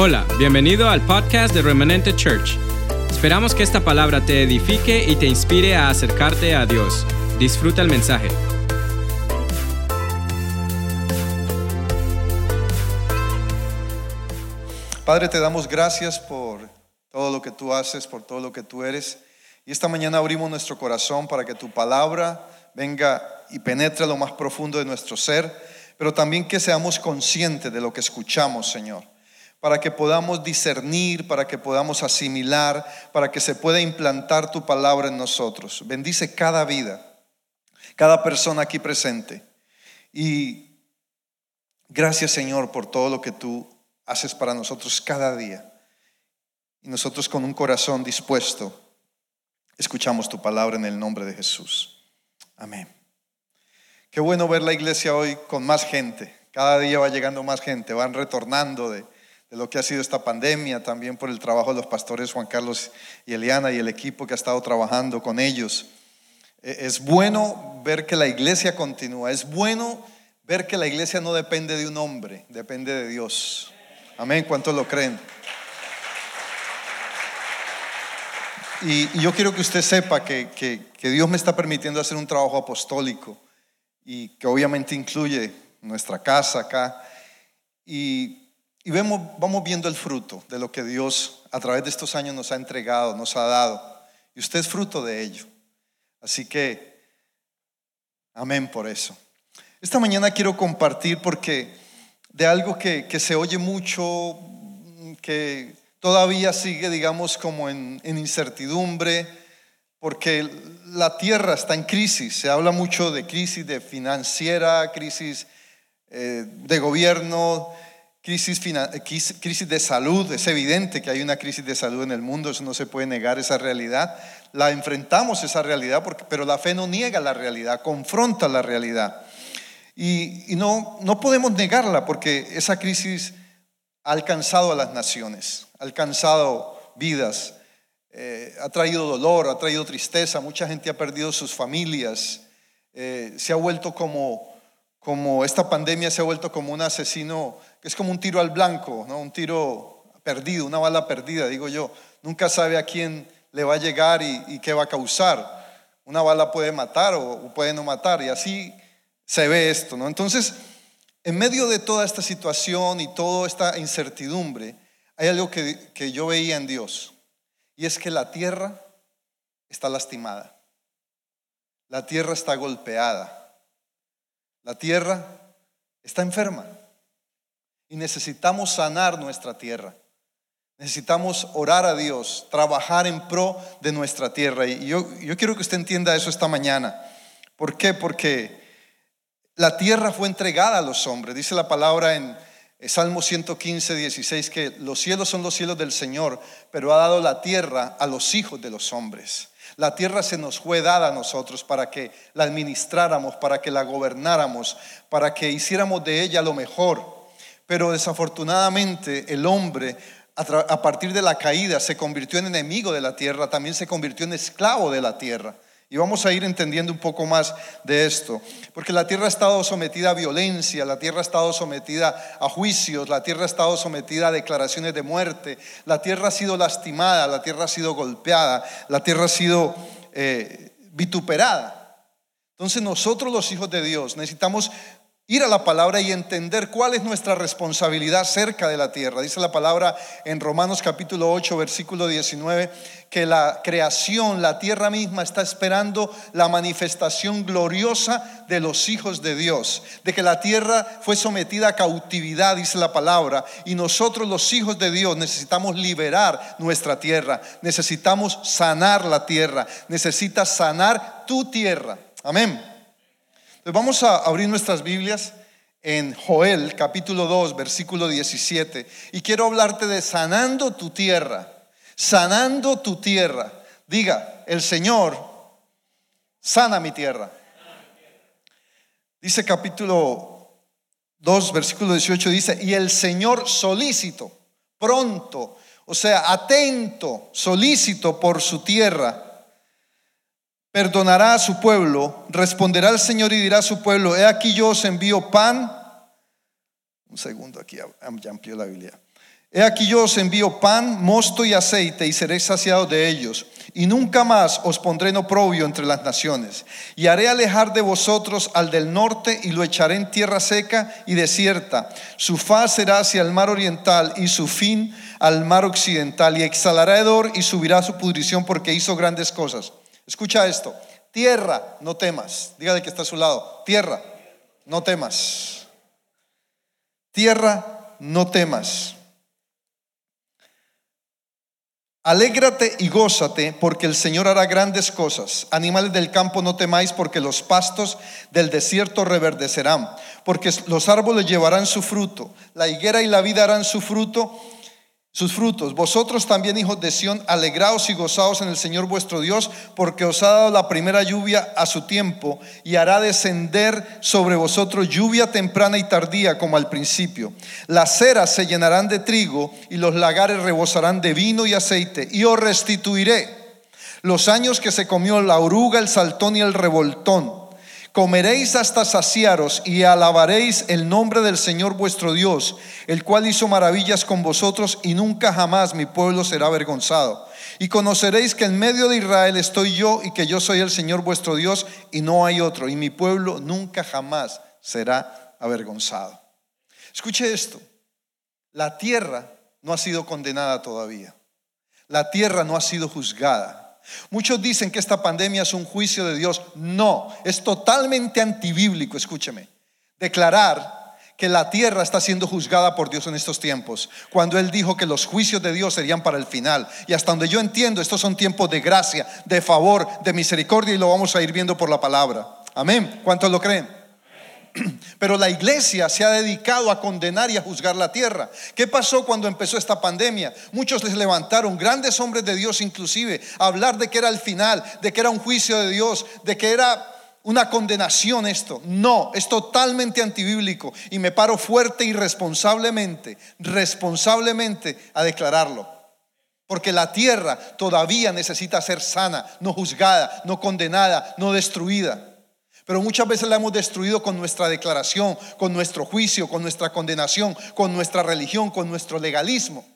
Hola, bienvenido al podcast de Remanente Church. Esperamos que esta palabra te edifique y te inspire a acercarte a Dios. Disfruta el mensaje. Padre, te damos gracias por todo lo que tú haces, por todo lo que tú eres. Y esta mañana abrimos nuestro corazón para que tu palabra venga y penetre lo más profundo de nuestro ser, pero también que seamos conscientes de lo que escuchamos, Señor para que podamos discernir, para que podamos asimilar, para que se pueda implantar tu palabra en nosotros. Bendice cada vida, cada persona aquí presente. Y gracias Señor por todo lo que tú haces para nosotros cada día. Y nosotros con un corazón dispuesto escuchamos tu palabra en el nombre de Jesús. Amén. Qué bueno ver la iglesia hoy con más gente. Cada día va llegando más gente, van retornando de de lo que ha sido esta pandemia, también por el trabajo de los pastores Juan Carlos y Eliana y el equipo que ha estado trabajando con ellos. E, es bueno ver que la iglesia continúa, es bueno ver que la iglesia no depende de un hombre, depende de Dios. Amén, ¿cuántos lo creen? Y, yo quiero que usted sepa que, que Dios me está permitiendo hacer un trabajo apostólico y que obviamente incluye nuestra casa acá. Y y vemos, vamos viendo el fruto de lo que Dios a través de estos años nos ha entregado, nos ha dado. Y usted es fruto de ello. Así que, amén por eso. Esta mañana quiero compartir porque de algo que, se oye mucho, que todavía sigue, digamos, como en, incertidumbre, porque la tierra está en crisis. Se habla mucho de crisis de financiera, crisis eh, de gobierno, crisis, crisis de salud, es evidente que hay una crisis de salud en el mundo, eso no se puede negar esa realidad. La enfrentamos esa realidad, pero la fe no niega la realidad, confronta la realidad. Y, no, no podemos negarla porque esa crisis ha alcanzado a las naciones, ha alcanzado vidas, eh, ha traído dolor, ha traído tristeza, mucha gente ha perdido sus familias, eh, se ha vuelto como, como esta pandemia se ha vuelto como un asesino que es como un tiro al blanco, ¿no? un tiro perdido, una bala perdida, digo yo. Nunca sabe a quién le va a llegar y, qué va a causar. Una bala puede matar o, puede no matar y así se ve esto. ¿no? Entonces, en medio de toda esta situación y toda esta incertidumbre, hay algo que, que yo veía en Dios y es que la tierra está lastimada. La tierra está golpeada. La tierra está enferma. Y necesitamos sanar nuestra tierra. Necesitamos orar a Dios, trabajar en pro de nuestra tierra. Y yo, yo quiero que usted entienda eso esta mañana. ¿Por qué? Porque la tierra fue entregada a los hombres. Dice la palabra en Salmo 115, 16 que los cielos son los cielos del Señor, pero ha dado la tierra a los hijos de los hombres. La tierra se nos fue dada a nosotros para que la administráramos, para que la gobernáramos, para que hiciéramos de ella lo mejor. Pero desafortunadamente el hombre a partir de la caída se convirtió en enemigo de la tierra, también se convirtió en esclavo de la tierra. Y vamos a ir entendiendo un poco más de esto, porque la tierra ha estado sometida a violencia, la tierra ha estado sometida a juicios, la tierra ha estado sometida a declaraciones de muerte, la tierra ha sido lastimada, la tierra ha sido golpeada, la tierra ha sido eh, vituperada. Entonces nosotros los hijos de Dios necesitamos ir a la palabra y entender cuál es nuestra responsabilidad cerca de la tierra. Dice la palabra en Romanos capítulo 8, versículo 19, que la creación, la tierra misma, está esperando la manifestación gloriosa de los hijos de Dios, de que la tierra fue sometida a cautividad, dice la palabra, y nosotros los hijos de Dios necesitamos liberar nuestra tierra, necesitamos sanar la tierra, necesitas sanar tu tierra. Amén vamos a abrir nuestras Biblias en Joel capítulo 2, versículo 17. Y quiero hablarte de sanando tu tierra, sanando tu tierra. Diga, el Señor sana mi tierra. Dice capítulo 2, versículo 18, dice, y el Señor solícito, pronto, o sea, atento, solícito por su tierra perdonará a su pueblo, responderá el Señor y dirá a su pueblo, he aquí yo os envío pan. Un segundo aquí, ya amplió la Biblia. He aquí yo os envío pan, mosto y aceite y seréis saciados de ellos. Y nunca más os pondré en oprobio entre las naciones. Y haré alejar de vosotros al del norte y lo echaré en tierra seca y desierta. Su faz será hacia el mar oriental y su fin al mar occidental. Y exhalará hedor y subirá su pudrición porque hizo grandes cosas. Escucha esto. Tierra, no temas. Dígale que está a su lado. Tierra, no temas. Tierra, no temas. Alégrate y gózate, porque el Señor hará grandes cosas. Animales del campo no temáis, porque los pastos del desierto reverdecerán, porque los árboles llevarán su fruto, la higuera y la vida harán su fruto sus frutos. Vosotros también, hijos de Sión, alegraos y gozaos en el Señor vuestro Dios, porque os ha dado la primera lluvia a su tiempo y hará descender sobre vosotros lluvia temprana y tardía como al principio. Las ceras se llenarán de trigo y los lagares rebosarán de vino y aceite y os restituiré los años que se comió la oruga, el saltón y el revoltón Comeréis hasta saciaros y alabaréis el nombre del Señor vuestro Dios, el cual hizo maravillas con vosotros y nunca jamás mi pueblo será avergonzado. Y conoceréis que en medio de Israel estoy yo y que yo soy el Señor vuestro Dios y no hay otro. Y mi pueblo nunca jamás será avergonzado. Escuche esto. La tierra no ha sido condenada todavía. La tierra no ha sido juzgada. Muchos dicen que esta pandemia es un juicio de Dios. No, es totalmente antibíblico, escúcheme. Declarar que la tierra está siendo juzgada por Dios en estos tiempos, cuando Él dijo que los juicios de Dios serían para el final. Y hasta donde yo entiendo, estos son tiempos de gracia, de favor, de misericordia y lo vamos a ir viendo por la palabra. Amén. ¿Cuántos lo creen? Pero la iglesia se ha dedicado a condenar y a juzgar la tierra. ¿Qué pasó cuando empezó esta pandemia? Muchos les levantaron, grandes hombres de Dios inclusive, a hablar de que era el final, de que era un juicio de Dios, de que era una condenación esto. No, es totalmente antibíblico y me paro fuerte y responsablemente, responsablemente a declararlo. Porque la tierra todavía necesita ser sana, no juzgada, no condenada, no destruida. Pero muchas veces la hemos destruido con nuestra declaración, con nuestro juicio, con nuestra condenación, con nuestra religión, con nuestro legalismo.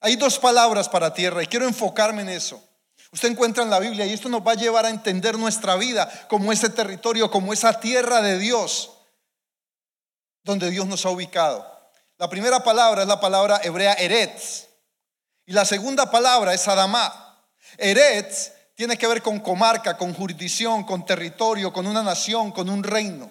Hay dos palabras para tierra y quiero enfocarme en eso. Usted encuentra en la Biblia y esto nos va a llevar a entender nuestra vida como ese territorio, como esa tierra de Dios, donde Dios nos ha ubicado. La primera palabra es la palabra hebrea Eretz y la segunda palabra es Adamá. Eretz tiene que ver con comarca, con jurisdicción, con territorio, con una nación, con un reino.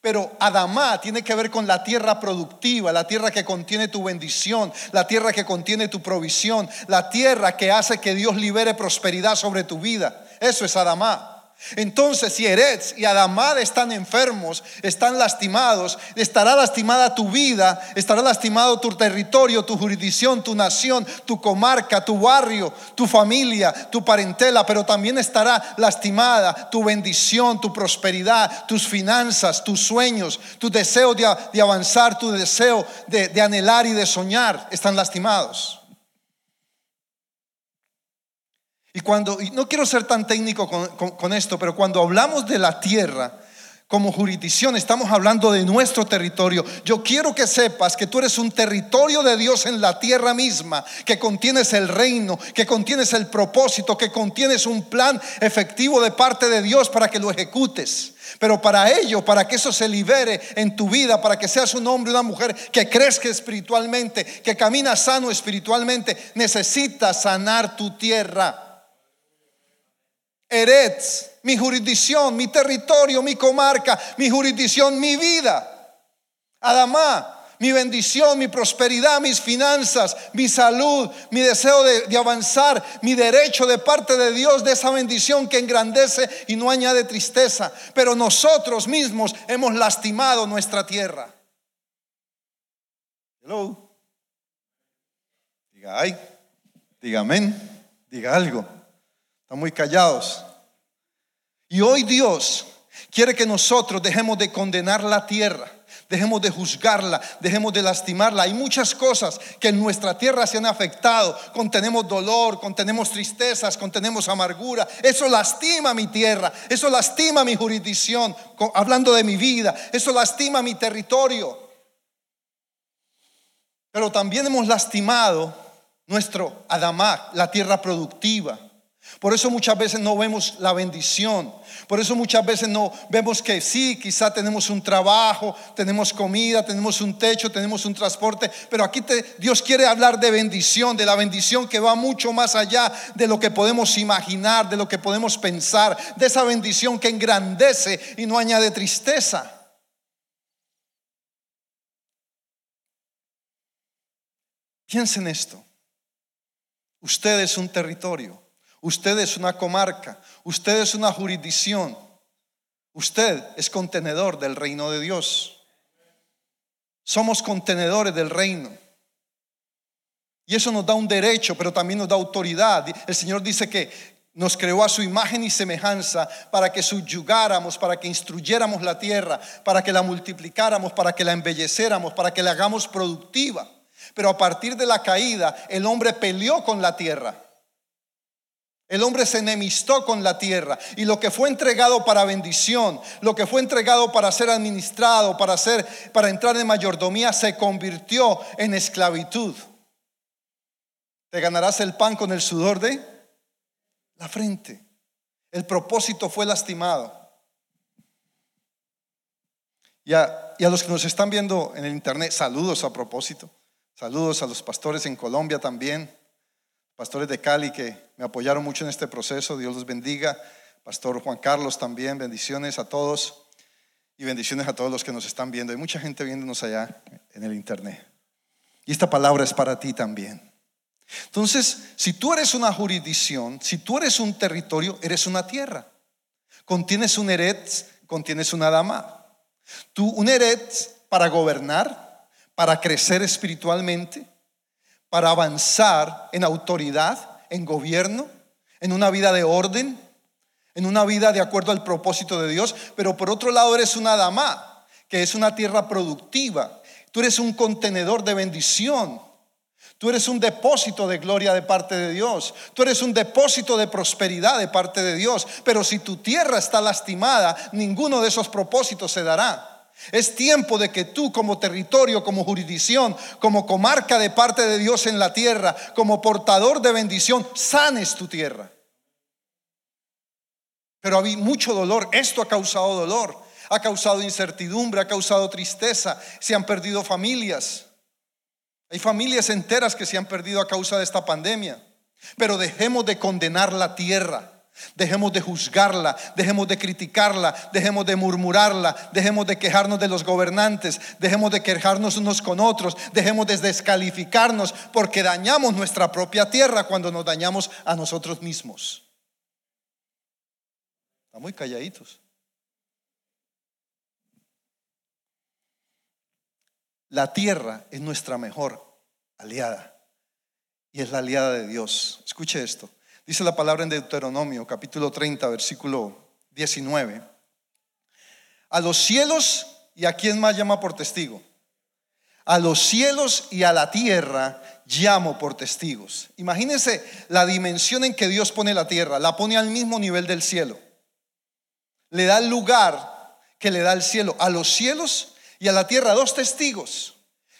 Pero Adamá tiene que ver con la tierra productiva, la tierra que contiene tu bendición, la tierra que contiene tu provisión, la tierra que hace que Dios libere prosperidad sobre tu vida. Eso es Adamá. Entonces, si Eretz y Adamad están enfermos, están lastimados, estará lastimada tu vida, estará lastimado tu territorio, tu jurisdicción, tu nación, tu comarca, tu barrio, tu familia, tu parentela, pero también estará lastimada tu bendición, tu prosperidad, tus finanzas, tus sueños, tu deseo de, avanzar, tu deseo de, de anhelar y de soñar, están lastimados. Y cuando, y no quiero ser tan técnico con, esto, pero cuando hablamos de la tierra, como jurisdicción, estamos hablando de nuestro territorio. Yo quiero que sepas que tú eres un territorio de Dios en la tierra misma, que contienes el reino, que contienes el propósito, que contienes un plan efectivo de parte de Dios para que lo ejecutes. Pero para ello, para que eso se libere en tu vida, para que seas un hombre, una mujer que crezca espiritualmente, que camina sano espiritualmente, necesitas sanar tu tierra. Eretz, mi jurisdicción, mi territorio, mi comarca, mi jurisdicción, mi vida. Adamá, mi bendición, mi prosperidad, mis finanzas, mi salud, mi deseo de, de, avanzar, mi derecho de parte de Dios, de esa bendición que engrandece y no añade tristeza. Pero nosotros mismos hemos lastimado nuestra tierra. Hello. Diga ay, diga amén, diga algo muy callados. Y hoy Dios quiere que nosotros dejemos de condenar la tierra, dejemos de juzgarla, dejemos de lastimarla. Hay muchas cosas que en nuestra tierra se han afectado. Contenemos dolor, contenemos tristezas, contenemos amargura. Eso lastima mi tierra, eso lastima mi jurisdicción, hablando de mi vida, eso lastima mi territorio. Pero también hemos lastimado nuestro Adamá, la tierra productiva. Por eso muchas veces no vemos la bendición. Por eso muchas veces no vemos que sí, quizá tenemos un trabajo, tenemos comida, tenemos un techo, tenemos un transporte, pero aquí Dios quiere hablar de bendición, de la bendición que va mucho más allá de lo que podemos imaginar, de lo que podemos pensar, de esa bendición que engrandece y no añade tristeza. Piensen esto. Usted es un territorio, usted es una comarca, usted es una jurisdicción, usted es contenedor del reino de Dios. Somos contenedores del reino. Y eso nos da un derecho, pero también nos da autoridad. El Señor dice que nos creó a su imagen y semejanza para que subyugáramos, para que instruyéramos la tierra, para que la multiplicáramos, para que la embelleciéramos, para que la hagamos productiva. Pero a partir de la caída, el hombre peleó con la tierra. El hombre se enemistó con la tierra y lo que fue entregado para bendición, lo que fue entregado para ser administrado, para ser para entrar en mayordomía se convirtió en esclavitud. Te ganarás el pan con el sudor de la frente. El propósito fue lastimado. Y a, y a los que nos están viendo en el internet, saludos a propósito. Saludos a los pastores en Colombia también, pastores de Cali que me apoyaron mucho en este proceso, Dios los bendiga. Pastor Juan Carlos también, bendiciones a todos y bendiciones a todos los que nos están viendo. Hay mucha gente viéndonos allá en el internet. Y esta palabra es para ti también. Entonces, si tú eres una jurisdicción, si tú eres un territorio, eres una tierra. Contienes un eretz, contienes una dama. Tú, un eretz para gobernar, para crecer espiritualmente, para avanzar en autoridad, en gobierno, en una vida de orden, en una vida de acuerdo al propósito de Dios, pero por otro lado eres una dama, que es una tierra productiva. Tú eres un contenedor de bendición. Tú eres un depósito de gloria de parte de Dios. Tú eres un depósito de prosperidad de parte de Dios. Pero si tu tierra está lastimada, ninguno de esos propósitos se dará. Es tiempo de que tú como territorio, como jurisdicción, como comarca de parte de Dios en la tierra, como portador de bendición, sanes tu tierra. Pero había mucho dolor. Esto ha causado dolor, ha causado incertidumbre, ha causado tristeza. Se han perdido familias. Hay familias enteras que se han perdido a causa de esta pandemia. Pero dejemos de condenar la tierra. Dejemos de juzgarla, dejemos de criticarla, dejemos de murmurarla, dejemos de quejarnos de los gobernantes, dejemos de quejarnos unos con otros, dejemos de descalificarnos porque dañamos nuestra propia tierra cuando nos dañamos a nosotros mismos. Están muy calladitos. La tierra es nuestra mejor aliada y es la aliada de Dios. Escuche esto. Dice la palabra en Deuteronomio, capítulo 30, versículo 19. A los cielos, ¿y a quién más llama por testigo? A los cielos y a la tierra llamo por testigos. Imagínense la dimensión en que Dios pone la tierra, la pone al mismo nivel del cielo. Le da el lugar que le da el cielo. A los cielos y a la tierra, dos testigos.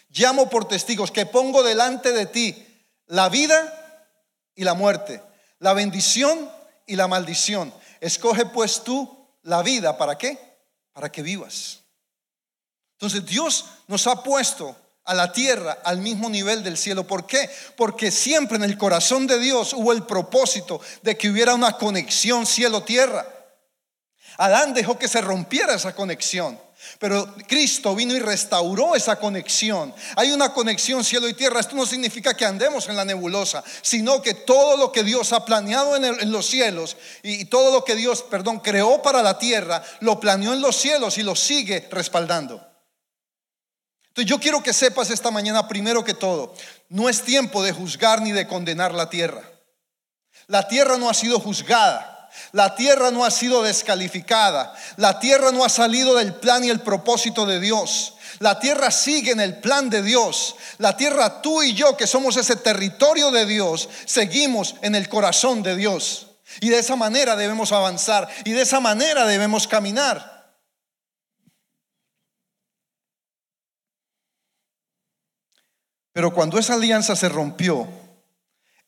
Llamo por testigos que pongo delante de ti la vida y la muerte la bendición y la maldición. Escoge pues tú la vida, ¿para qué? Para que vivas. Entonces Dios nos ha puesto a la tierra al mismo nivel del cielo. ¿Por qué? Porque siempre en el corazón de Dios hubo el propósito de que hubiera una conexión cielo-tierra. Adán dejó que se rompiera esa conexión. Pero Cristo vino y restauró esa conexión. Hay una conexión cielo y tierra. Esto no significa que andemos en la nebulosa, sino que todo lo que Dios ha planeado en, los cielos y todo lo que Dios, perdón, creó para la tierra, lo planeó en los cielos y lo sigue respaldando. Entonces yo quiero que sepas esta mañana primero que todo, no es tiempo de juzgar ni de condenar la tierra. La tierra no ha sido juzgada. La tierra no ha sido descalificada. La tierra no ha salido del plan y el propósito de Dios. La tierra sigue en el plan de Dios. La tierra, tú y yo, que somos ese territorio de Dios, seguimos en el corazón de Dios. Y de esa manera debemos avanzar y de esa manera debemos caminar. Pero cuando esa alianza se rompió,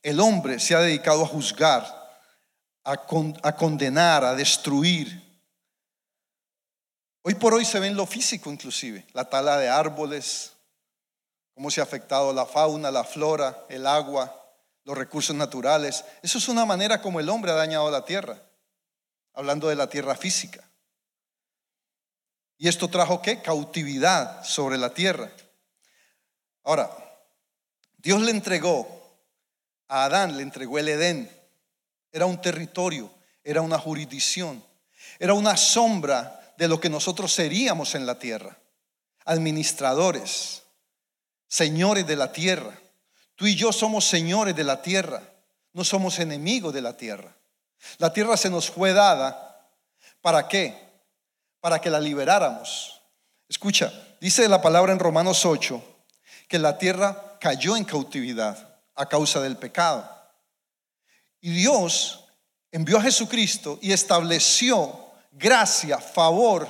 el hombre se ha dedicado a juzgar, a, condenar, a destruir. Hoy por hoy se ve en lo físico inclusive, la tala de árboles, cómo se ha afectado la fauna, la flora, el agua, los recursos naturales. Eso es una manera como el hombre ha dañado la tierra, hablando de la tierra física. ¿Y esto trajo qué? Cautividad sobre la tierra. Ahora, Dios le entregó a Adán, le entregó el Edén. Era un territorio, era una jurisdicción, era una sombra de lo que nosotros seríamos en la tierra. Administradores, señores de la tierra. Tú y yo somos señores de la tierra, no somos enemigos de la tierra. La tierra se nos fue dada, ¿para qué? Para que la liberáramos. Escucha, dice la palabra en Romanos 8 que la tierra cayó en cautividad a causa del pecado. Y Dios envió a Jesucristo y estableció gracia, favor,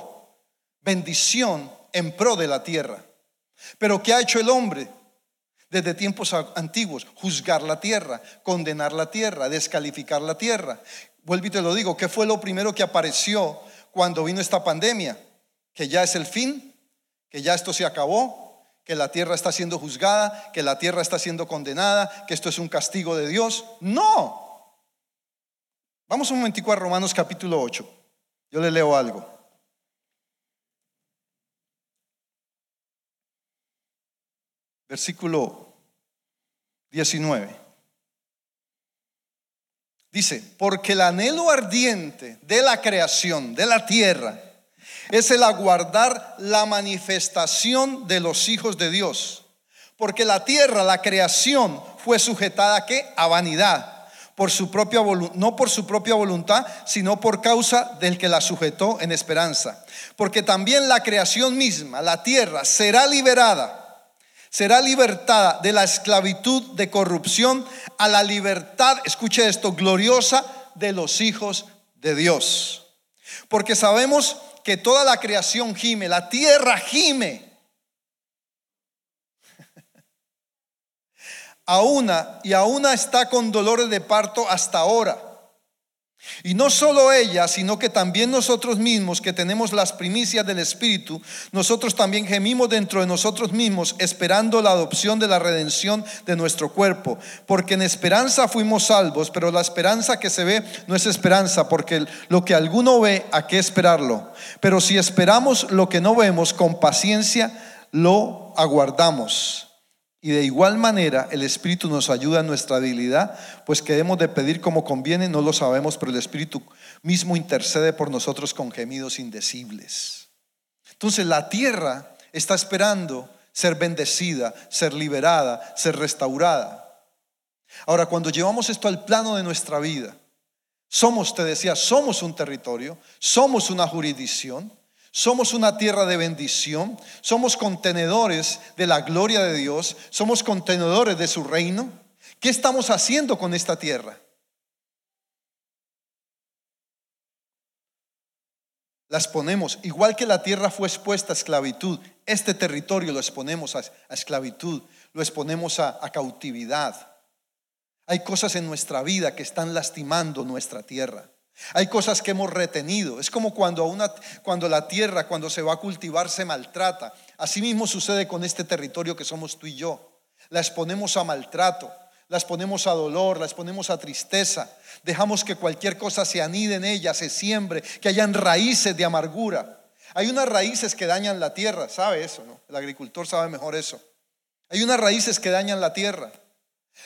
bendición en pro de la tierra. Pero ¿qué ha hecho el hombre? desde tiempos antiguos, juzgar la tierra, condenar la tierra, descalificar la tierra. Vuelvo y te lo digo, ¿qué fue lo primero que apareció cuando vino esta pandemia? Que ya es el fin, que ya esto se acabó, que la tierra está siendo juzgada, que la tierra está siendo condenada, que esto es un castigo de Dios. No. Vamos un momentico a Romanos capítulo 8. Yo le leo algo. versículo 19. Dice, porque el anhelo ardiente de la creación, de la tierra, es el aguardar la manifestación de los hijos de Dios. Porque la tierra, la creación, fue sujetada qué? A vanidad. Por su propia no por su propia voluntad, sino por causa del que la sujetó en esperanza. Porque también la creación misma, la tierra, será liberada será libertada de la esclavitud de corrupción a la libertad, escuche esto, gloriosa de los hijos de Dios. Porque sabemos que toda la creación gime, la tierra gime. A una y a una está con dolores de parto hasta ahora. Y no solo ella, sino que también nosotros mismos que tenemos las primicias del Espíritu, nosotros también gemimos dentro de nosotros mismos esperando la adopción de la redención de nuestro cuerpo. Porque en esperanza fuimos salvos, pero la esperanza que se ve no es esperanza, porque lo que alguno ve, ¿a qué esperarlo? Pero si esperamos lo que no vemos, con paciencia lo aguardamos. Y de igual manera el Espíritu nos ayuda en nuestra debilidad, pues que debemos de pedir como conviene, no lo sabemos, pero el Espíritu mismo intercede por nosotros con gemidos indecibles. Entonces la tierra está esperando ser bendecida, ser liberada, ser restaurada. Ahora, cuando llevamos esto al plano de nuestra vida, somos, te decía, somos un territorio, somos una jurisdicción, somos una tierra de bendición, somos contenedores de la gloria de Dios, somos contenedores de su reino. ¿Qué estamos haciendo con esta tierra? Las ponemos, igual que la tierra fue expuesta a esclavitud, este territorio lo exponemos a, esclavitud, lo exponemos a cautividad. Hay cosas en nuestra vida que están lastimando nuestra tierra. Hay cosas que hemos retenido. Es como cuando, una, cuando la tierra, cuando se va a cultivar, se maltrata. Así mismo sucede con este territorio que somos tú y yo. La exponemos a maltrato, la exponemos a dolor, la exponemos a tristeza. Dejamos que cualquier cosa se anide en ella, se siembre, que hayan raíces de amargura. Hay unas raíces que dañan la tierra, ¿sabe eso? No? El agricultor sabe mejor eso. Hay unas raíces que dañan la tierra.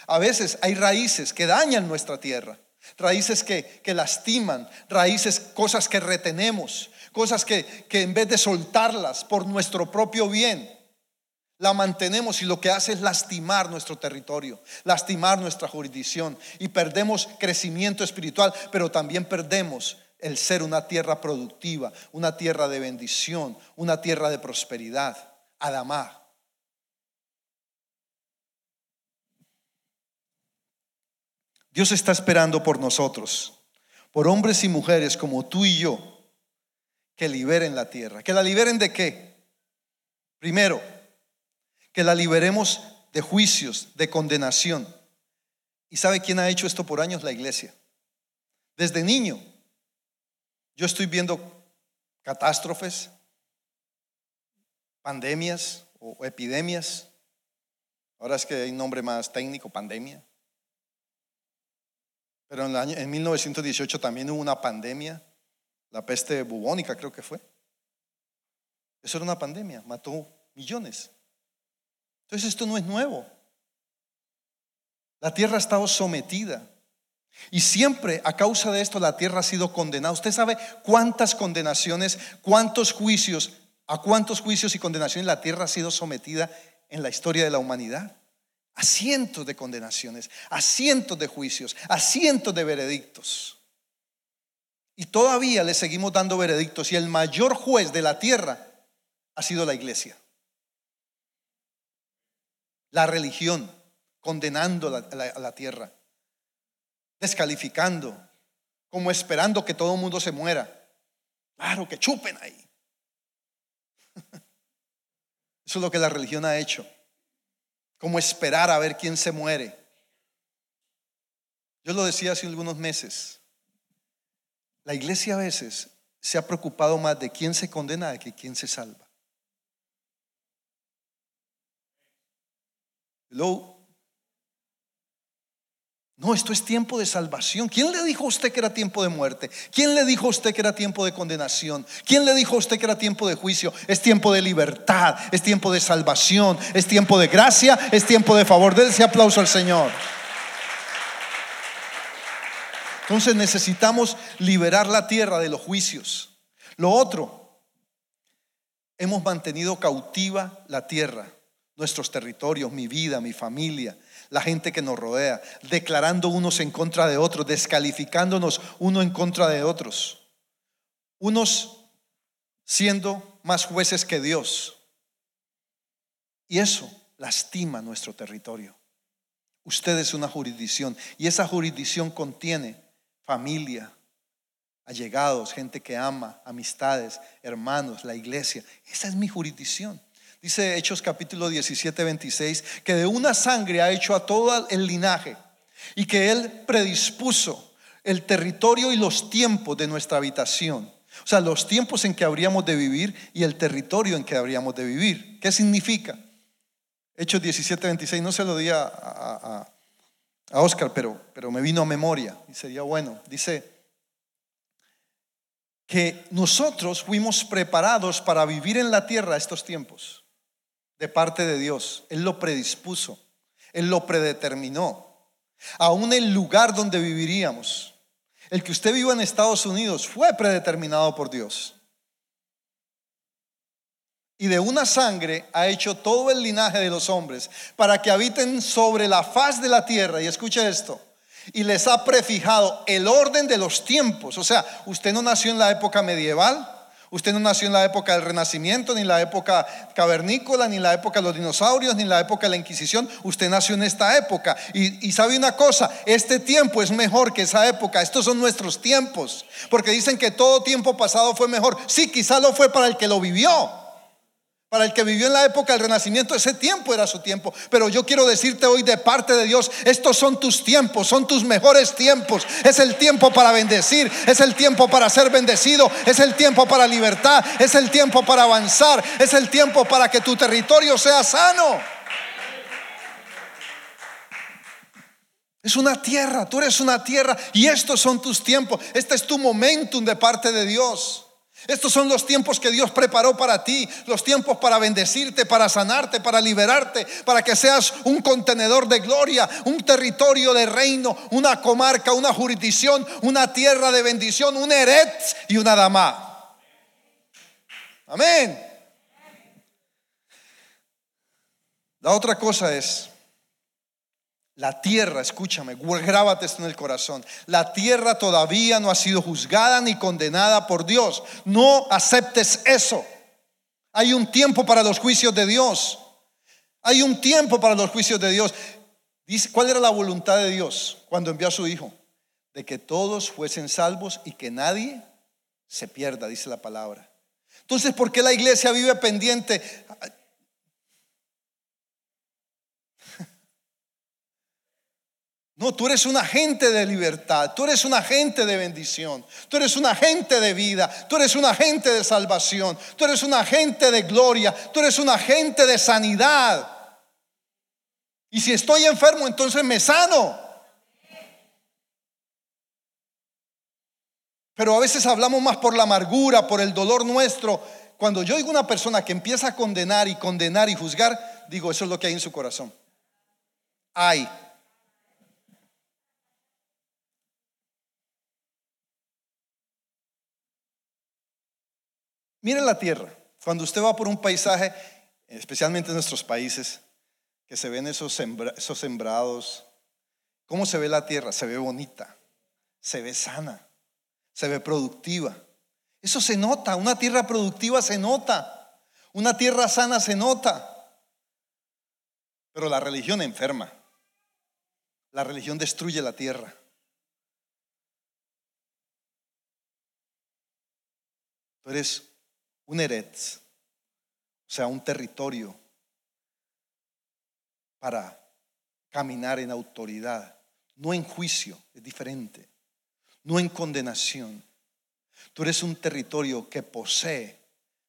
A veces hay raíces que dañan nuestra tierra. Raíces que, lastiman, raíces, cosas que retenemos, cosas que, que en vez de soltarlas por nuestro propio bien, la mantenemos y lo que hace es lastimar nuestro territorio, lastimar nuestra jurisdicción y perdemos crecimiento espiritual, pero también perdemos el ser una tierra productiva, una tierra de bendición, una tierra de prosperidad. Adamá. Dios está esperando por nosotros, por hombres y mujeres como tú y yo, que liberen la tierra. ¿Que la liberen de qué? Primero, que la liberemos de juicios, de condenación. ¿Y sabe quién ha hecho esto por años? La iglesia. Desde niño, yo estoy viendo catástrofes, pandemias o epidemias. Ahora es que hay un nombre más técnico, pandemia. Pero en, el año, en 1918 también hubo una pandemia, la peste bubónica creo que fue. Eso era una pandemia, mató millones. Entonces esto no es nuevo. La tierra ha estado sometida. Y siempre a causa de esto la tierra ha sido condenada. Usted sabe cuántas condenaciones, cuántos juicios, a cuántos juicios y condenaciones la tierra ha sido sometida en la historia de la humanidad. A cientos de condenaciones, a cientos de juicios, a cientos de veredictos. Y todavía le seguimos dando veredictos y el mayor juez de la tierra ha sido la iglesia. La religión, condenando a la, tierra, descalificando, como esperando que todo el mundo se muera. Claro, que chupen ahí. Eso es lo que la religión ha hecho. Como esperar a ver quién se muere. Yo lo decía hace algunos meses. La iglesia a veces se ha preocupado más de quién se condena de que quién se salva. No, esto es tiempo de salvación. ¿Quién le dijo a usted que era tiempo de muerte? ¿Quién le dijo a usted que era tiempo de condenación? ¿Quién le dijo a usted que era tiempo de juicio? Es tiempo de libertad, es tiempo de salvación, es tiempo de gracia, es tiempo de favor. Denle ese aplauso al Señor. Entonces necesitamos liberar la tierra de los juicios. Lo otro, hemos mantenido cautiva la tierra nuestros territorios, mi vida, mi familia, la gente que nos rodea, declarando unos en contra de otros, descalificándonos uno en contra de otros, unos siendo más jueces que Dios. Y eso lastima nuestro territorio. Usted es una jurisdicción y esa jurisdicción contiene familia, allegados, gente que ama, amistades, hermanos, la iglesia. Esa es mi jurisdicción. Dice Hechos capítulo 17, 26, que de una sangre ha hecho a todo el linaje y que Él predispuso el territorio y los tiempos de nuestra habitación. O sea, los tiempos en que habríamos de vivir y el territorio en que habríamos de vivir. ¿Qué significa? Hechos 17, 26, no se lo di a, a, a Oscar, pero, pero me vino a memoria y sería bueno. Dice que nosotros fuimos preparados para vivir en la tierra estos tiempos de parte de Dios. Él lo predispuso, Él lo predeterminó. Aún el lugar donde viviríamos, el que usted viva en Estados Unidos, fue predeterminado por Dios. Y de una sangre ha hecho todo el linaje de los hombres para que habiten sobre la faz de la tierra. Y escuche esto. Y les ha prefijado el orden de los tiempos. O sea, usted no nació en la época medieval, Usted no nació en la época del Renacimiento, ni la época cavernícola, ni la época de los dinosaurios, ni la época de la Inquisición. Usted nació en esta época. Y, y, sabe una cosa, este tiempo es mejor que esa época. Estos son nuestros tiempos. Porque dicen que todo tiempo pasado fue mejor. Sí, quizá lo fue para el que lo vivió. Para el que vivió en la época del Renacimiento, ese tiempo era su tiempo. Pero yo quiero decirte hoy de parte de Dios, estos son tus tiempos, son tus mejores tiempos. Es el tiempo para bendecir, es el tiempo para ser bendecido, es el tiempo para libertad, es el tiempo para avanzar, es el tiempo para que tu territorio sea sano. Es una tierra, tú eres una tierra y estos son tus tiempos. Este es tu momentum de parte de Dios. Estos son los tiempos que Dios preparó para ti, los tiempos para bendecirte, para sanarte, para liberarte, para que seas un contenedor de gloria, un territorio de reino, una comarca, una jurisdicción, una tierra de bendición, un Eret y una Dama. Amén. La otra cosa es la tierra, escúchame, grábate esto en el corazón. La tierra todavía no ha sido juzgada ni condenada por Dios. No aceptes eso. Hay un tiempo para los juicios de Dios. Hay un tiempo para los juicios de Dios. Dice, ¿cuál era la voluntad de Dios cuando envió a su hijo? De que todos fuesen salvos y que nadie se pierda, dice la palabra. Entonces, ¿por qué la iglesia vive pendiente? No, tú eres un agente de libertad, tú eres un agente de bendición, tú eres un agente de vida, tú eres un agente de salvación, tú eres un agente de gloria, tú eres un agente de sanidad. Y si estoy enfermo, entonces me sano. Pero a veces hablamos más por la amargura, por el dolor nuestro. Cuando yo oigo una persona que empieza a condenar y condenar y juzgar, digo, eso es lo que hay en su corazón. Hay. Miren la tierra. Cuando usted va por un paisaje, especialmente en nuestros países, que se ven esos, esos sembrados, ¿cómo se ve la tierra? Se ve bonita, se ve sana, se ve productiva. Eso se nota, una tierra productiva se nota, una tierra sana se nota. Pero la religión enferma, la religión destruye la tierra. Tú eres un eretz, o sea, un territorio para caminar en autoridad, no en juicio, es diferente, no en condenación. Tú eres un territorio que posee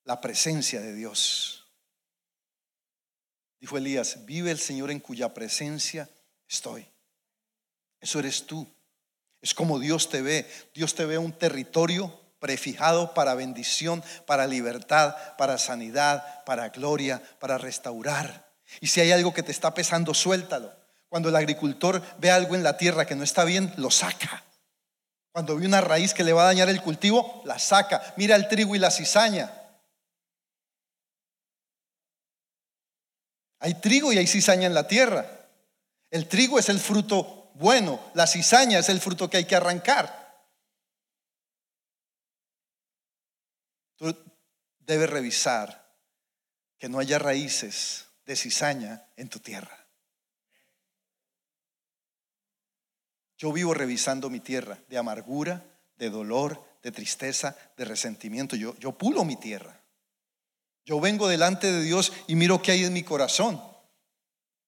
la presencia de Dios. Dijo Elías, vive el Señor en cuya presencia estoy. Eso eres tú. Es como Dios te ve. Dios te ve un territorio prefijado para bendición, para libertad, para sanidad, para gloria, para restaurar. Y si hay algo que te está pesando, suéltalo. Cuando el agricultor ve algo en la tierra que no está bien, lo saca. Cuando ve una raíz que le va a dañar el cultivo, la saca. Mira el trigo y la cizaña. Hay trigo y hay cizaña en la tierra. El trigo es el fruto bueno, la cizaña es el fruto que hay que arrancar. Tú debes revisar que no haya raíces de cizaña en tu tierra. Yo vivo revisando mi tierra de amargura, de dolor, de tristeza, de resentimiento. Yo, yo pulo mi tierra. Yo vengo delante de Dios y miro qué hay en mi corazón.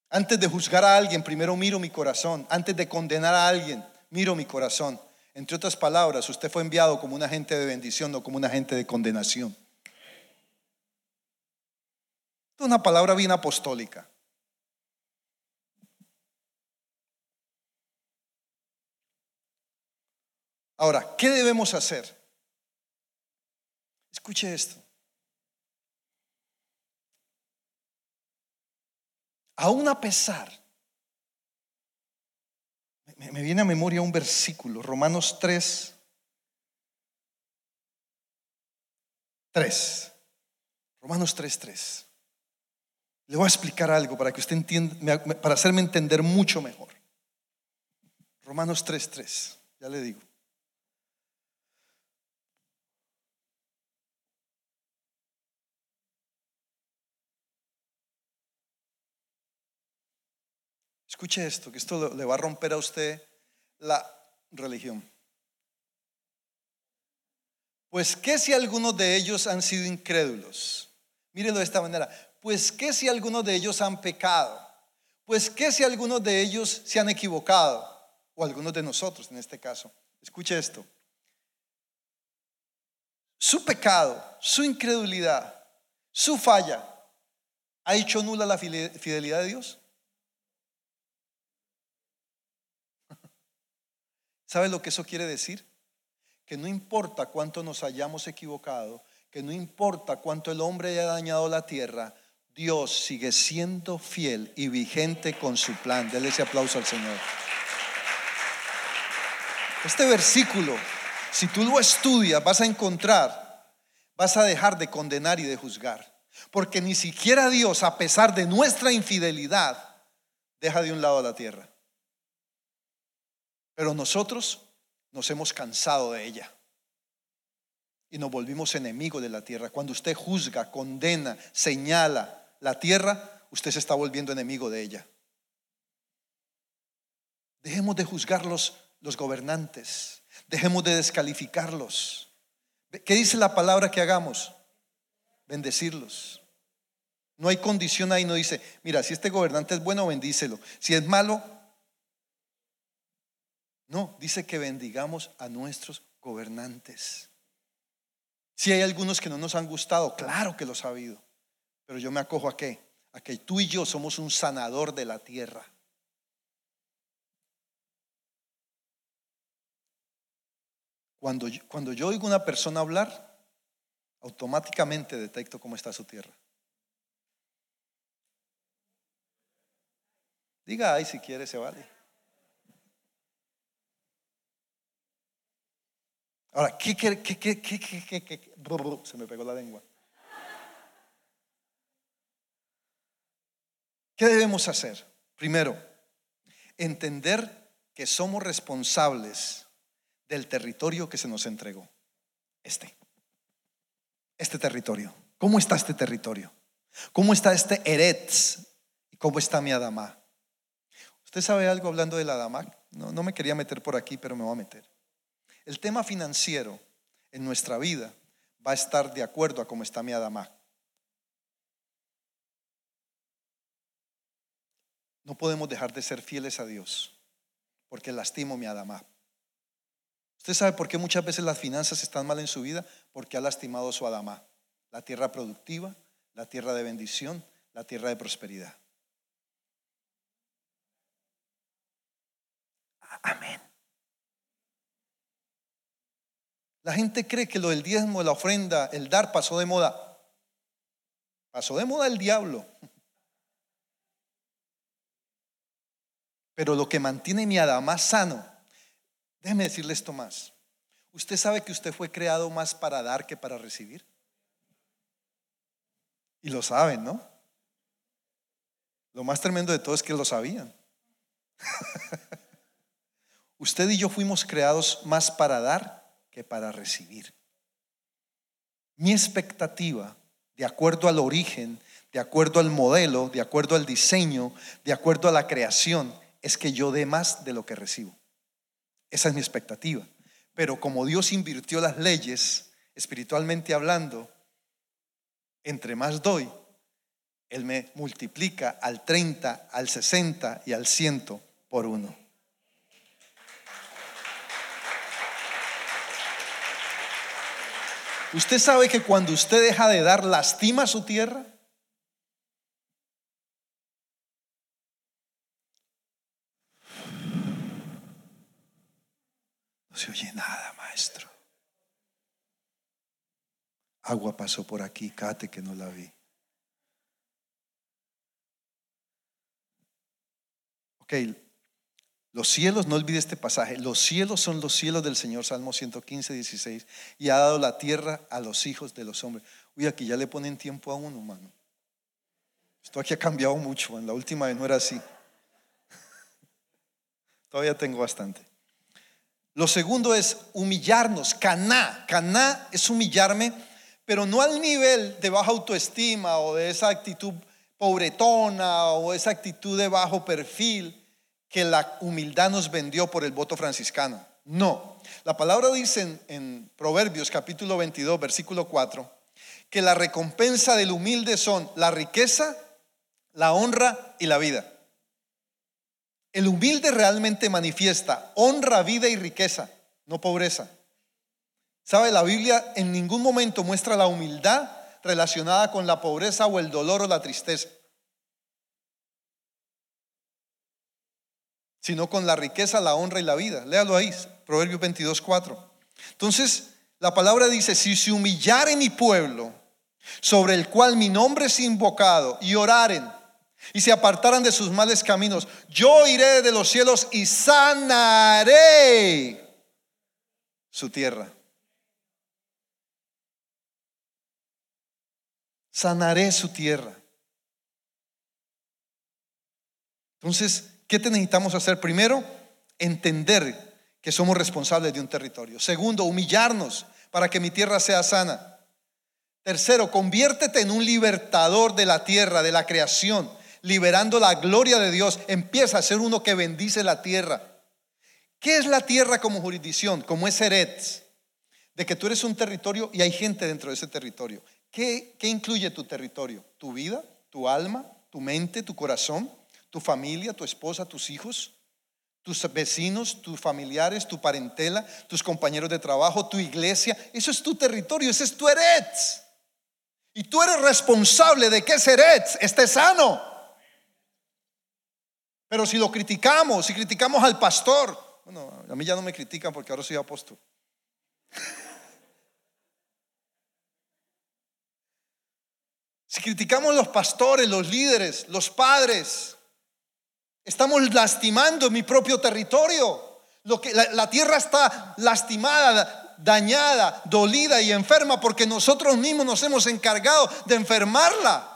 Antes de juzgar a alguien, primero miro mi corazón. Antes de condenar a alguien, miro mi corazón. Entre otras palabras, usted fue enviado como un agente de bendición, no como un agente de condenación. Es una palabra bien apostólica. Ahora, ¿qué debemos hacer? Escuche esto. Aún a pesar me viene a memoria un versículo, Romanos 3, 3. Romanos 3, 3. Le voy a explicar algo para que usted entienda, para hacerme entender mucho mejor. Romanos 3, 3. Ya le digo. Escuche esto, que esto le va a romper a usted la religión. Pues qué si algunos de ellos han sido incrédulos. Mírenlo de esta manera. Pues qué si algunos de ellos han pecado. Pues qué si algunos de ellos se han equivocado. O algunos de nosotros en este caso. Escuche esto. Su pecado, su incredulidad, su falla, ¿ha hecho nula la fidelidad de Dios? ¿Sabe lo que eso quiere decir? Que no importa cuánto nos hayamos equivocado, que no importa cuánto el hombre haya dañado la tierra, Dios sigue siendo fiel y vigente con su plan. Dele ese aplauso al Señor. Este versículo, si tú lo estudias, vas a encontrar, vas a dejar de condenar y de juzgar. Porque ni siquiera Dios, a pesar de nuestra infidelidad, deja de un lado la tierra. Pero nosotros nos hemos cansado de ella y nos volvimos enemigos de la tierra. Cuando usted juzga, condena, señala la tierra, usted se está volviendo enemigo de ella. Dejemos de juzgar los, los gobernantes, dejemos de descalificarlos. ¿Qué dice la palabra que hagamos? Bendecirlos. No hay condición ahí, no dice, mira, si este gobernante es bueno, bendícelo. Si es malo, No, dice que bendigamos a nuestros gobernantes. Si hay algunos que no nos han gustado, claro que los ha habido. Pero yo me acojo a qué? A que tú y yo somos un sanador de la tierra. Cuando cuando yo oigo una persona hablar, automáticamente detecto cómo está su tierra. Diga ay si quiere, se vale. Ahora, ¿qué, qué, qué, qué, qué, qué, qué, Se me pegó la lengua. ¿Qué debemos hacer? Primero, entender que somos responsables del territorio que se nos entregó. Este. Este territorio. ¿Cómo está este territorio? ¿Cómo está este Eretz? ¿Y cómo está mi Adamá? ¿Usted sabe algo hablando del Adamá? No, no me quería meter por aquí, pero me voy a meter. El tema financiero en nuestra vida va a estar de acuerdo a cómo está mi Adamá. No podemos dejar de ser fieles a Dios porque lastimo mi Adamá. ¿Usted sabe por qué muchas veces las finanzas están mal en su vida? Porque ha lastimado su Adamá, la tierra productiva, la tierra de bendición, la tierra de prosperidad. Amén. La gente cree que lo del diezmo, la ofrenda, el dar pasó de moda. Pasó de moda el diablo. Pero lo que mantiene mi Adamá sano, déjeme decirle esto más. ¿Usted sabe que usted fue creado más para dar que para recibir? Y lo saben, ¿no? Lo más tremendo de todo es que lo sabían. usted y yo fuimos creados más para dar que para recibir. Mi expectativa, de acuerdo al origen, de acuerdo al modelo, de acuerdo al diseño, de acuerdo a la creación, es que yo dé más de lo que recibo. Esa es mi expectativa. Pero como Dios invirtió las leyes, espiritualmente hablando, entre más doy, Él me multiplica al 30, al 60 y al 100 por uno. ¿Usted sabe que cuando usted deja de dar, lastima a su tierra? No se oye nada, maestro. Agua pasó por aquí, cate que no la vi. Ok, los cielos, no olvide este pasaje, los cielos son los cielos del Señor, Salmo 115, 16, y ha dado la tierra a los hijos de los hombres. Uy, aquí ya le ponen tiempo a uno, humano. Esto aquí ha cambiado mucho, en la última vez no era así. Todavía tengo bastante. Lo segundo es humillarnos, caná. Caná es humillarme, pero no al nivel de baja autoestima o de esa actitud pobretona o esa actitud de bajo perfil que la humildad nos vendió por el voto franciscano. No. La palabra dice en, Proverbios capítulo 22, versículo 4, que la recompensa del humilde son la riqueza, la honra y la vida. El humilde realmente manifiesta honra, vida y riqueza, no pobreza. ¿Sabe? La Biblia en ningún momento muestra la humildad relacionada con la pobreza o el dolor o la tristeza. sino con la riqueza, la honra y la vida. Léalo ahí, Proverbios 22, 4. Entonces, la palabra dice, si se humillare mi pueblo, sobre el cual mi nombre es invocado, y oraren, y se apartaran de sus males caminos, yo iré de los cielos y sanaré su tierra. Sanaré su tierra. Entonces, ¿Qué necesitamos hacer? Primero, entender que somos responsables de un territorio. Segundo, humillarnos para que mi tierra sea sana. Tercero, conviértete en un libertador de la tierra, de la creación, liberando la gloria de Dios. Empieza a ser uno que bendice la tierra. ¿Qué es la tierra como jurisdicción? Como es Eretz. De que tú eres un territorio y hay gente dentro de ese territorio. ¿Qué, ¿Qué incluye tu territorio? ¿Tu vida? ¿Tu alma? ¿Tu mente? ¿Tu corazón? tu familia, tu esposa, tus hijos, tus vecinos, tus familiares, tu parentela, tus compañeros de trabajo, tu iglesia. Eso es tu territorio, ese es tu Eretz. Y tú eres responsable de que Eretz esté sano. Pero si lo criticamos, si criticamos al pastor, bueno, a mí ya no me critican porque ahora soy apóstol. Si criticamos los pastores, los líderes, los padres, estamos lastimando mi propio territorio. Lo que, la, la tierra está lastimada, dañada, dolida y enferma porque nosotros mismos nos hemos encargado de enfermarla.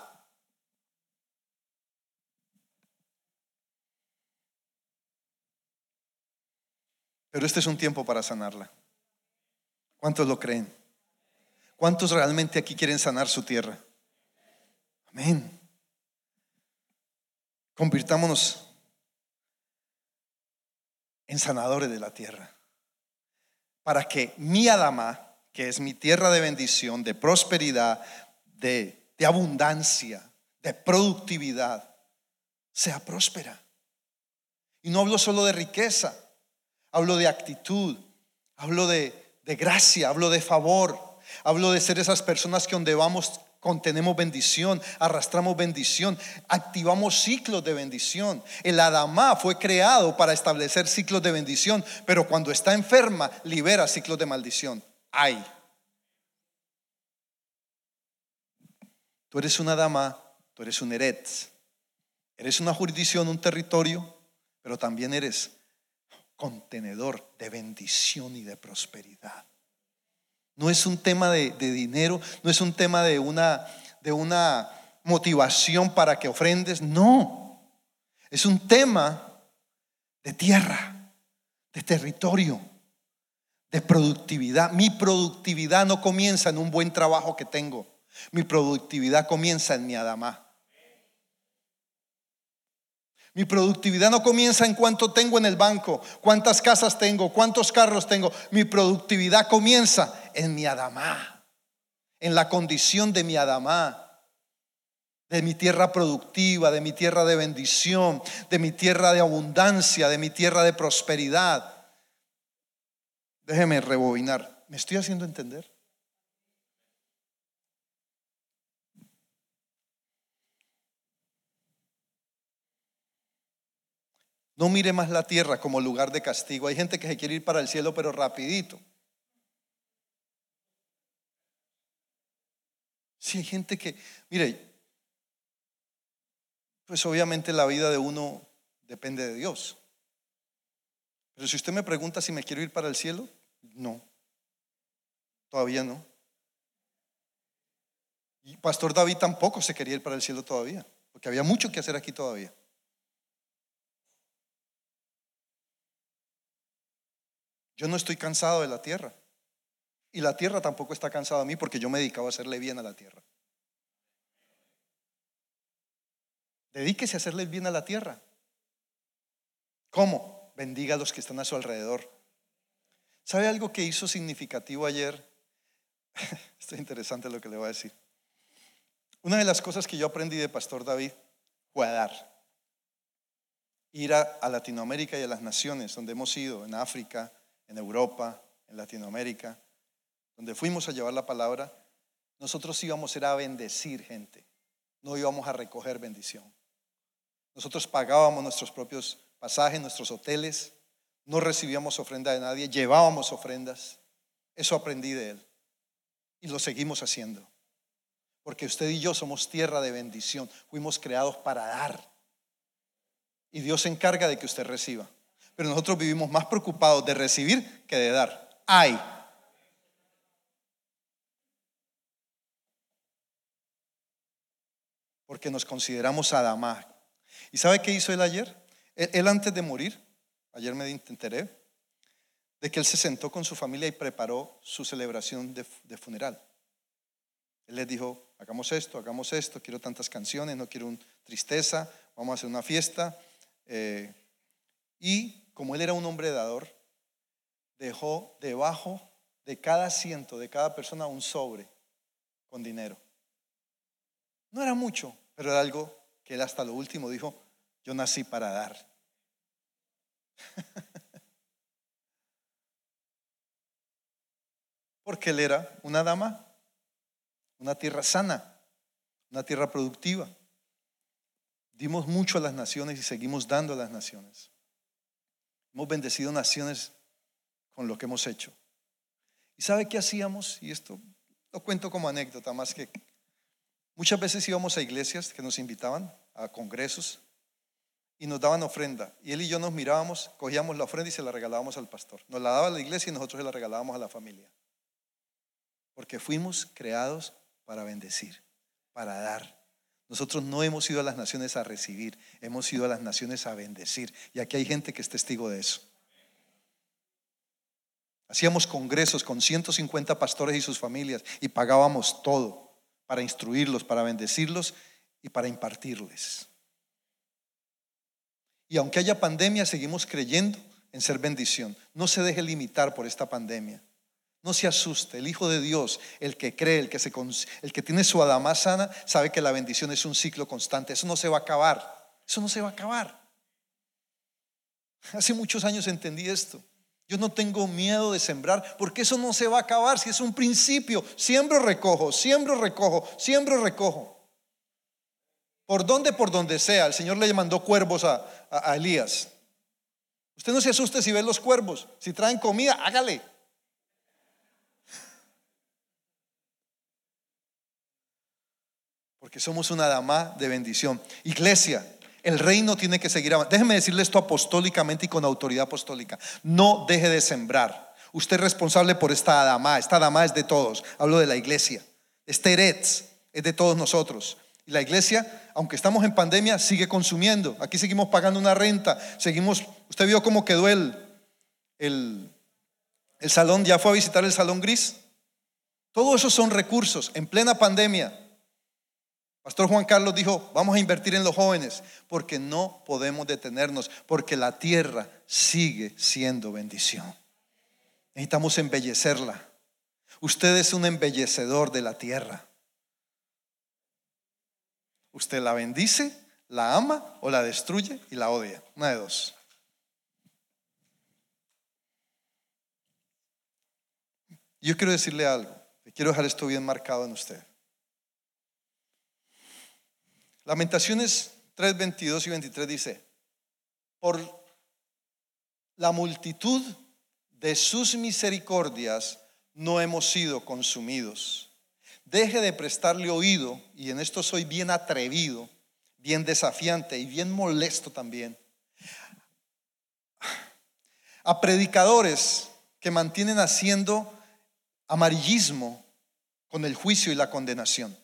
Pero este es un tiempo para sanarla. ¿Cuántos lo creen? ¿Cuántos realmente aquí quieren sanar su tierra? Amén. Convirtámonos en sanadores de la tierra. Para que mi Adama, que es mi tierra de bendición, de prosperidad, de, de abundancia, de productividad, sea próspera. Y no hablo solo de riqueza, hablo de actitud, hablo de, gracia, hablo de favor, hablo de ser esas personas que donde vamos contenemos bendición, arrastramos bendición, activamos ciclos de bendición. El Adamá fue creado para establecer ciclos de bendición, pero cuando está enferma, libera ciclos de maldición. Ay. Tú eres una dama, tú eres un eretz, eres una jurisdicción, un territorio, pero también eres contenedor de bendición y de prosperidad. No es un tema de, dinero, no es un tema de una, de una motivación para que ofrendes, no. Es un tema de tierra, de territorio, de productividad. Mi productividad no comienza en un buen trabajo que tengo. Mi productividad comienza en mi Adamá. Mi productividad no comienza en cuánto tengo en el banco, cuántas casas tengo, cuántos carros tengo. Mi productividad comienza en mi Adamá, en la condición de mi Adamá, de mi tierra productiva, de mi tierra de bendición, de mi tierra de abundancia, de mi tierra de prosperidad. Déjeme rebobinar. ¿Me estoy haciendo entender? No mire más la tierra como lugar de castigo. Hay gente que se quiere ir para el cielo, pero rapidito. Si hay gente que, mire, pues obviamente la vida de uno depende de Dios. Pero si usted me pregunta si me quiero ir para el cielo, no. Todavía no. Y Pastor David tampoco se quería ir para el cielo todavía, porque había mucho que hacer aquí todavía. Yo no estoy cansado de la tierra. Y la tierra tampoco está cansada de mí porque yo me dedicaba a hacerle bien a la tierra. Dedíquese a hacerle bien a la tierra. ¿Cómo? Bendiga a los que están a su alrededor. ¿Sabe algo que hizo significativo ayer? Esto es interesante lo que le voy a decir. Una de las cosas que yo aprendí de Pastor David fue a dar. Ir a, a Latinoamérica y a las naciones donde hemos ido, en África, en Europa, en Latinoamérica, donde fuimos a llevar la palabra, nosotros íbamos a, bendecir gente, no íbamos a recoger bendición. Nosotros pagábamos nuestros propios pasajes, nuestros hoteles, no recibíamos ofrenda de nadie, llevábamos ofrendas. Eso aprendí de él y lo seguimos haciendo. Porque usted y yo somos tierra de bendición, fuimos creados para dar. Y Dios se encarga de que usted reciba pero nosotros vivimos más preocupados de recibir que de dar. Ay. Porque nos consideramos Adamá. ¿Y sabe qué hizo él ayer? Él, antes de morir, ayer me enteré, de que él se sentó con su familia y preparó su celebración de, funeral. Él les dijo, hagamos esto, hagamos esto, quiero tantas canciones, no quiero un tristeza, vamos a hacer una fiesta. Eh, y como él era un hombre dador, dejó debajo de cada asiento, de cada persona, un sobre con dinero. No era mucho, pero era algo que él hasta lo último dijo, yo nací para dar. Porque él era una dama, una tierra sana, una tierra productiva. Dimos mucho a las naciones y seguimos dando a las naciones. Hemos bendecido naciones con lo que hemos hecho. ¿Y sabe qué hacíamos? Y esto lo cuento como anécdota, más que muchas veces íbamos a iglesias que nos invitaban, a congresos, y nos daban ofrenda. Y él y yo nos mirábamos, cogíamos la ofrenda y se la regalábamos al pastor. Nos la daba la iglesia y nosotros se la regalábamos a la familia. Porque fuimos creados para bendecir, para dar. Nosotros no hemos ido a las naciones a recibir, hemos ido a las naciones a bendecir. Y aquí hay gente que es testigo de eso. Hacíamos congresos con 150 pastores y sus familias y pagábamos todo para instruirlos, para bendecirlos y para impartirles. Y aunque haya pandemia, seguimos creyendo en ser bendición. No se deje limitar por esta pandemia. No se asuste, el Hijo de Dios, el que cree, el que, se, el que tiene su adama sana, sabe que la bendición es un ciclo constante. Eso no se va a acabar. Eso no se va a acabar. Hace muchos años entendí esto. Yo no tengo miedo de sembrar porque eso no se va a acabar si es un principio. Siembro, recojo, siembro, recojo, siembro, recojo. ¿Por dónde? Por donde sea. El Señor le mandó cuervos a, a Elías. Usted no se asuste si ve los cuervos. Si traen comida, hágale. Porque somos una dama de bendición. Iglesia, el reino tiene que seguir avanzando. Déjeme decirle esto apostólicamente y con autoridad apostólica. No deje de sembrar. Usted es responsable por esta dama. Esta dama es de todos. Hablo de la iglesia. Este Eretz es de todos nosotros. Y la iglesia, aunque estamos en pandemia, sigue consumiendo. Aquí seguimos pagando una renta. Seguimos. Usted vio cómo quedó el, el, el salón. ¿Ya fue a visitar el salón gris? Todo eso son recursos en plena pandemia. Pastor Juan Carlos dijo, vamos a invertir en los jóvenes, porque no podemos detenernos, porque la tierra sigue siendo bendición. Necesitamos embellecerla. Usted es un embellecedor de la tierra. Usted la bendice, la ama o la destruye y la odia. Una de dos. Yo quiero decirle algo. Quiero dejar esto bien marcado en usted. Lamentaciones 3, 22 y 23 dice, por la multitud de sus misericordias no hemos sido consumidos. Deje de prestarle oído, y en esto soy bien atrevido, bien desafiante y bien molesto también, a predicadores que mantienen haciendo amarillismo con el juicio y la condenación.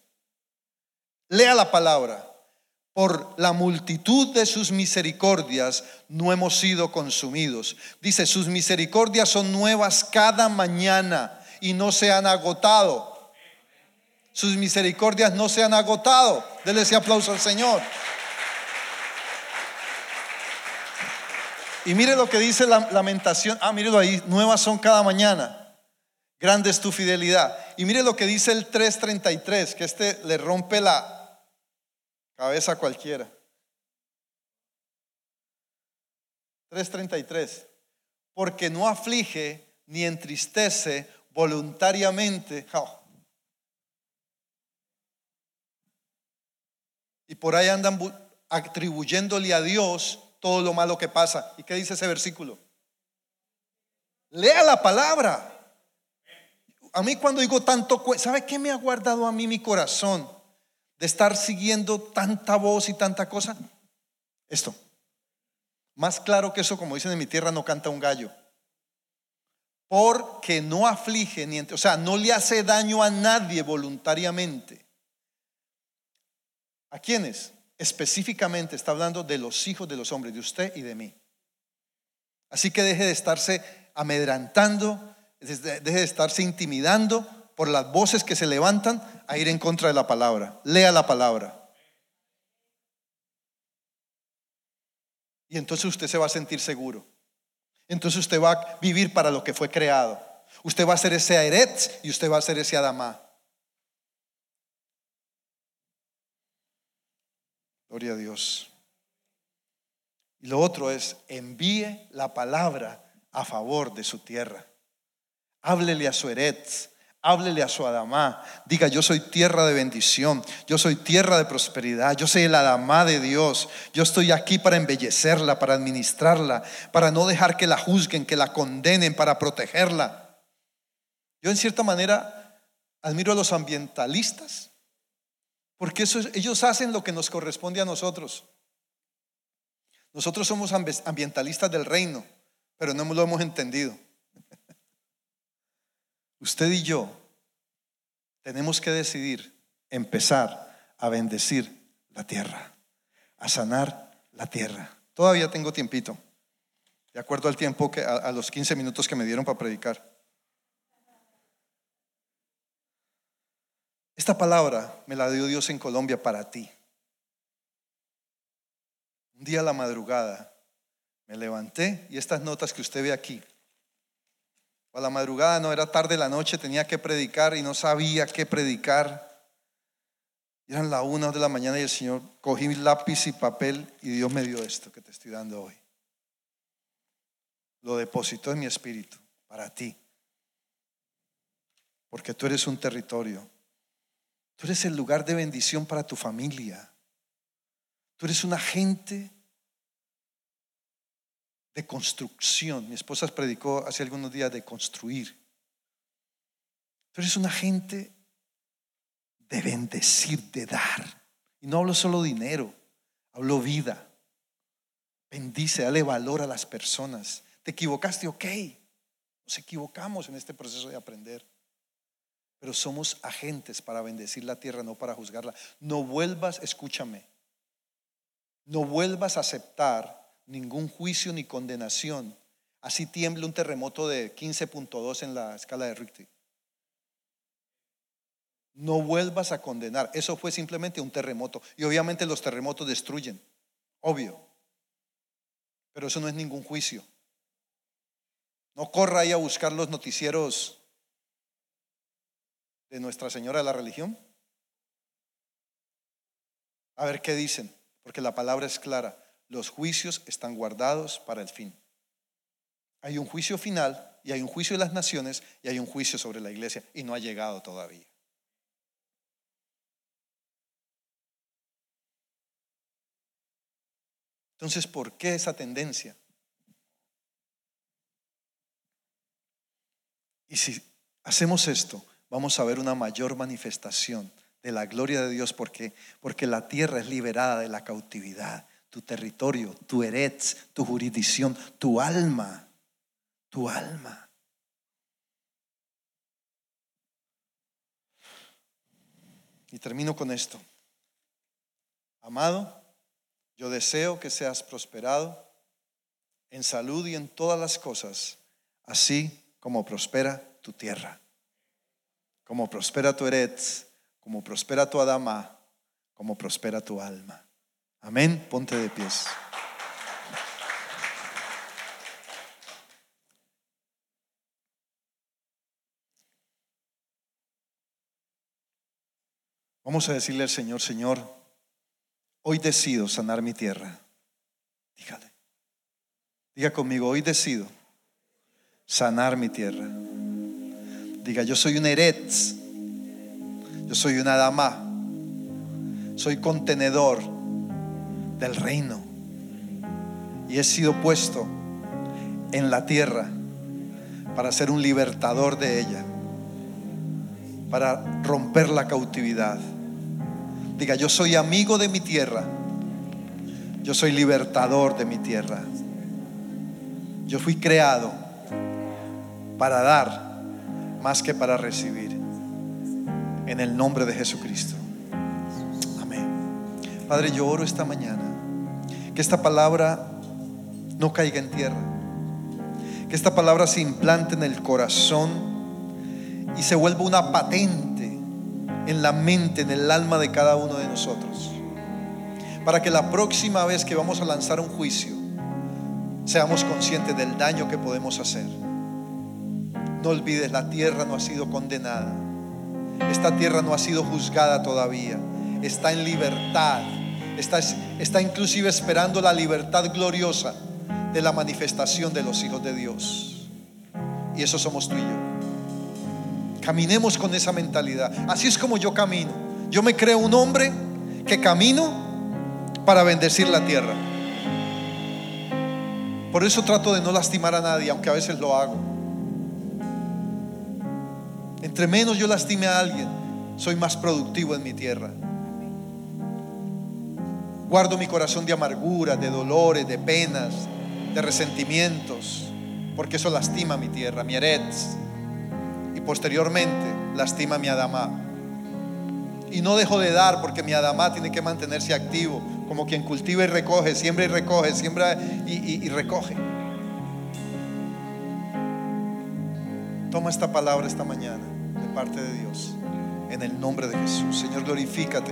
Lea la palabra por la multitud de sus misericordias no hemos sido consumidos. Dice, sus misericordias son nuevas cada mañana y no se han agotado. Sus misericordias no se han agotado. Dele ese aplauso al Señor. Y mire lo que dice la lamentación. Ah, mírelo ahí. Nuevas son cada mañana. Grande es tu fidelidad. Y mire lo que dice el 333, que este le rompe la, Cabeza cualquiera. 3.33. Porque no aflige ni entristece voluntariamente. Y por ahí andan atribuyéndole a Dios todo lo malo que pasa. ¿Y qué dice ese versículo? Lea la palabra. A mí cuando digo tanto, ¿sabe qué me ha guardado a mí mi corazón? De estar siguiendo tanta voz y tanta cosa? Esto. Más claro que eso, como dicen en mi tierra, no canta un gallo. Porque no aflige, ni, o sea, no le hace daño a nadie voluntariamente. ¿A quiénes? Específicamente está hablando de los hijos de los hombres, de usted y de mí. Así que deje de estarse amedrantando, deje de estarse intimidando por las voces que se levantan a ir en contra de la palabra. Lea la palabra. Y entonces usted se va a sentir seguro. Entonces usted va a vivir para lo que fue creado. Usted va a ser ese Aeret y usted va a ser ese Adamá. Gloria a Dios. Y lo otro es, envíe la palabra a favor de su tierra. Háblele a su Eretz, háblele a su Adamá. Diga, yo soy tierra de bendición, yo soy tierra de prosperidad, yo soy el Adamá de Dios. Yo estoy aquí para embellecerla, para administrarla, para no dejar que la juzguen, que la condenen, para protegerla. Yo en cierta manera admiro a los ambientalistas, porque ellos hacen lo que nos corresponde a nosotros. Nosotros somos ambientalistas del reino, pero no lo hemos entendido. Usted y yo tenemos que decidir empezar a bendecir la tierra, a sanar la tierra. Todavía tengo tiempito, de acuerdo al tiempo que a, los 15 minutos que me dieron para predicar. Esta palabra me la dio Dios en Colombia para ti. Un día a la madrugada me levanté y estas notas que usted ve aquí. A la madrugada no era tarde la noche, tenía que predicar y no sabía qué predicar. Eran la una de la mañana y el Señor cogí lápiz y papel y Dios me dio esto que te estoy dando hoy. Lo depositó en mi espíritu para ti. Porque tú eres un territorio. Tú eres el lugar de bendición para tu familia. Tú eres un agente de construcción. Mi esposa predicó hace algunos días de construir. Tú eres un agente de bendecir, de dar. Y no hablo solo dinero, hablo vida. Bendice, dale valor a las personas. Te equivocaste, ok. Nos equivocamos en este proceso de aprender. Pero somos agentes para bendecir la tierra, no para juzgarla. No vuelvas, escúchame, no vuelvas a aceptar ningún juicio ni condenación. Así tiembla un terremoto de 15.2 en la escala de Richter. No vuelvas a condenar. Eso fue simplemente un terremoto. Y obviamente los terremotos destruyen. Obvio. Pero eso no es ningún juicio. No corra ahí a buscar los noticieros de Nuestra Señora de la Religión. A ver qué dicen porque la palabra es clara. Los juicios están guardados para el fin. Hay un juicio final y hay un juicio de las naciones y hay un juicio sobre la iglesia y no ha llegado todavía. Entonces, ¿por qué esa tendencia? Y si hacemos esto, vamos a ver una mayor manifestación de la gloria de Dios porque porque la tierra es liberada de la cautividad, tu territorio, tu eretz, tu jurisdicción, tu alma, tu alma. Y termino con esto. Amado, yo deseo que seas prosperado en salud y en todas las cosas, así como prospera tu tierra, como prospera tu eretz como prospera tu Adama, como prospera tu alma. Amén. Ponte de pies. Vamos a decirle al Señor, Señor, hoy decido sanar mi tierra. Dígale. Diga conmigo, hoy decido sanar mi tierra. Diga, yo soy un Eretz yo soy una dama. Soy contenedor del reino. Y he sido puesto en la tierra para ser un libertador de ella. Para romper la cautividad. Diga, yo soy amigo de mi tierra. Yo soy libertador de mi tierra. Yo fui creado para dar más que para recibir en el nombre de Jesucristo. Padre, yo oro esta mañana que esta palabra no caiga en tierra, que esta palabra se implante en el corazón y se vuelva una patente en la mente, en el alma de cada uno de nosotros. Para que la próxima vez que vamos a lanzar un juicio, seamos conscientes del daño que podemos hacer. No olvides, la tierra no ha sido condenada esta tierra no ha sido juzgada todavía. Está en libertad. está, está inclusive esperando la libertad gloriosa de la manifestación de los hijos de Dios. Y eso somos tú y yo. Caminemos con esa mentalidad. Así es como yo camino. Yo me creo un hombre que camino para bendecir la tierra. Por eso trato de no lastimar a nadie, aunque a veces lo hago. Entre menos yo lastime a alguien, soy más productivo en mi tierra. Guardo mi corazón de amargura, de dolores, de penas, de resentimientos, porque eso lastima mi tierra, mi eretz, y posteriormente lastima mi Adamá. Y no dejo de dar porque mi Adamá tiene que mantenerse activo, como quien cultiva y recoge, siembra y recoge, siembra y, y recoge. Toma esta palabra esta mañana de parte de Dios, en el nombre de Jesús. Señor, glorifícate.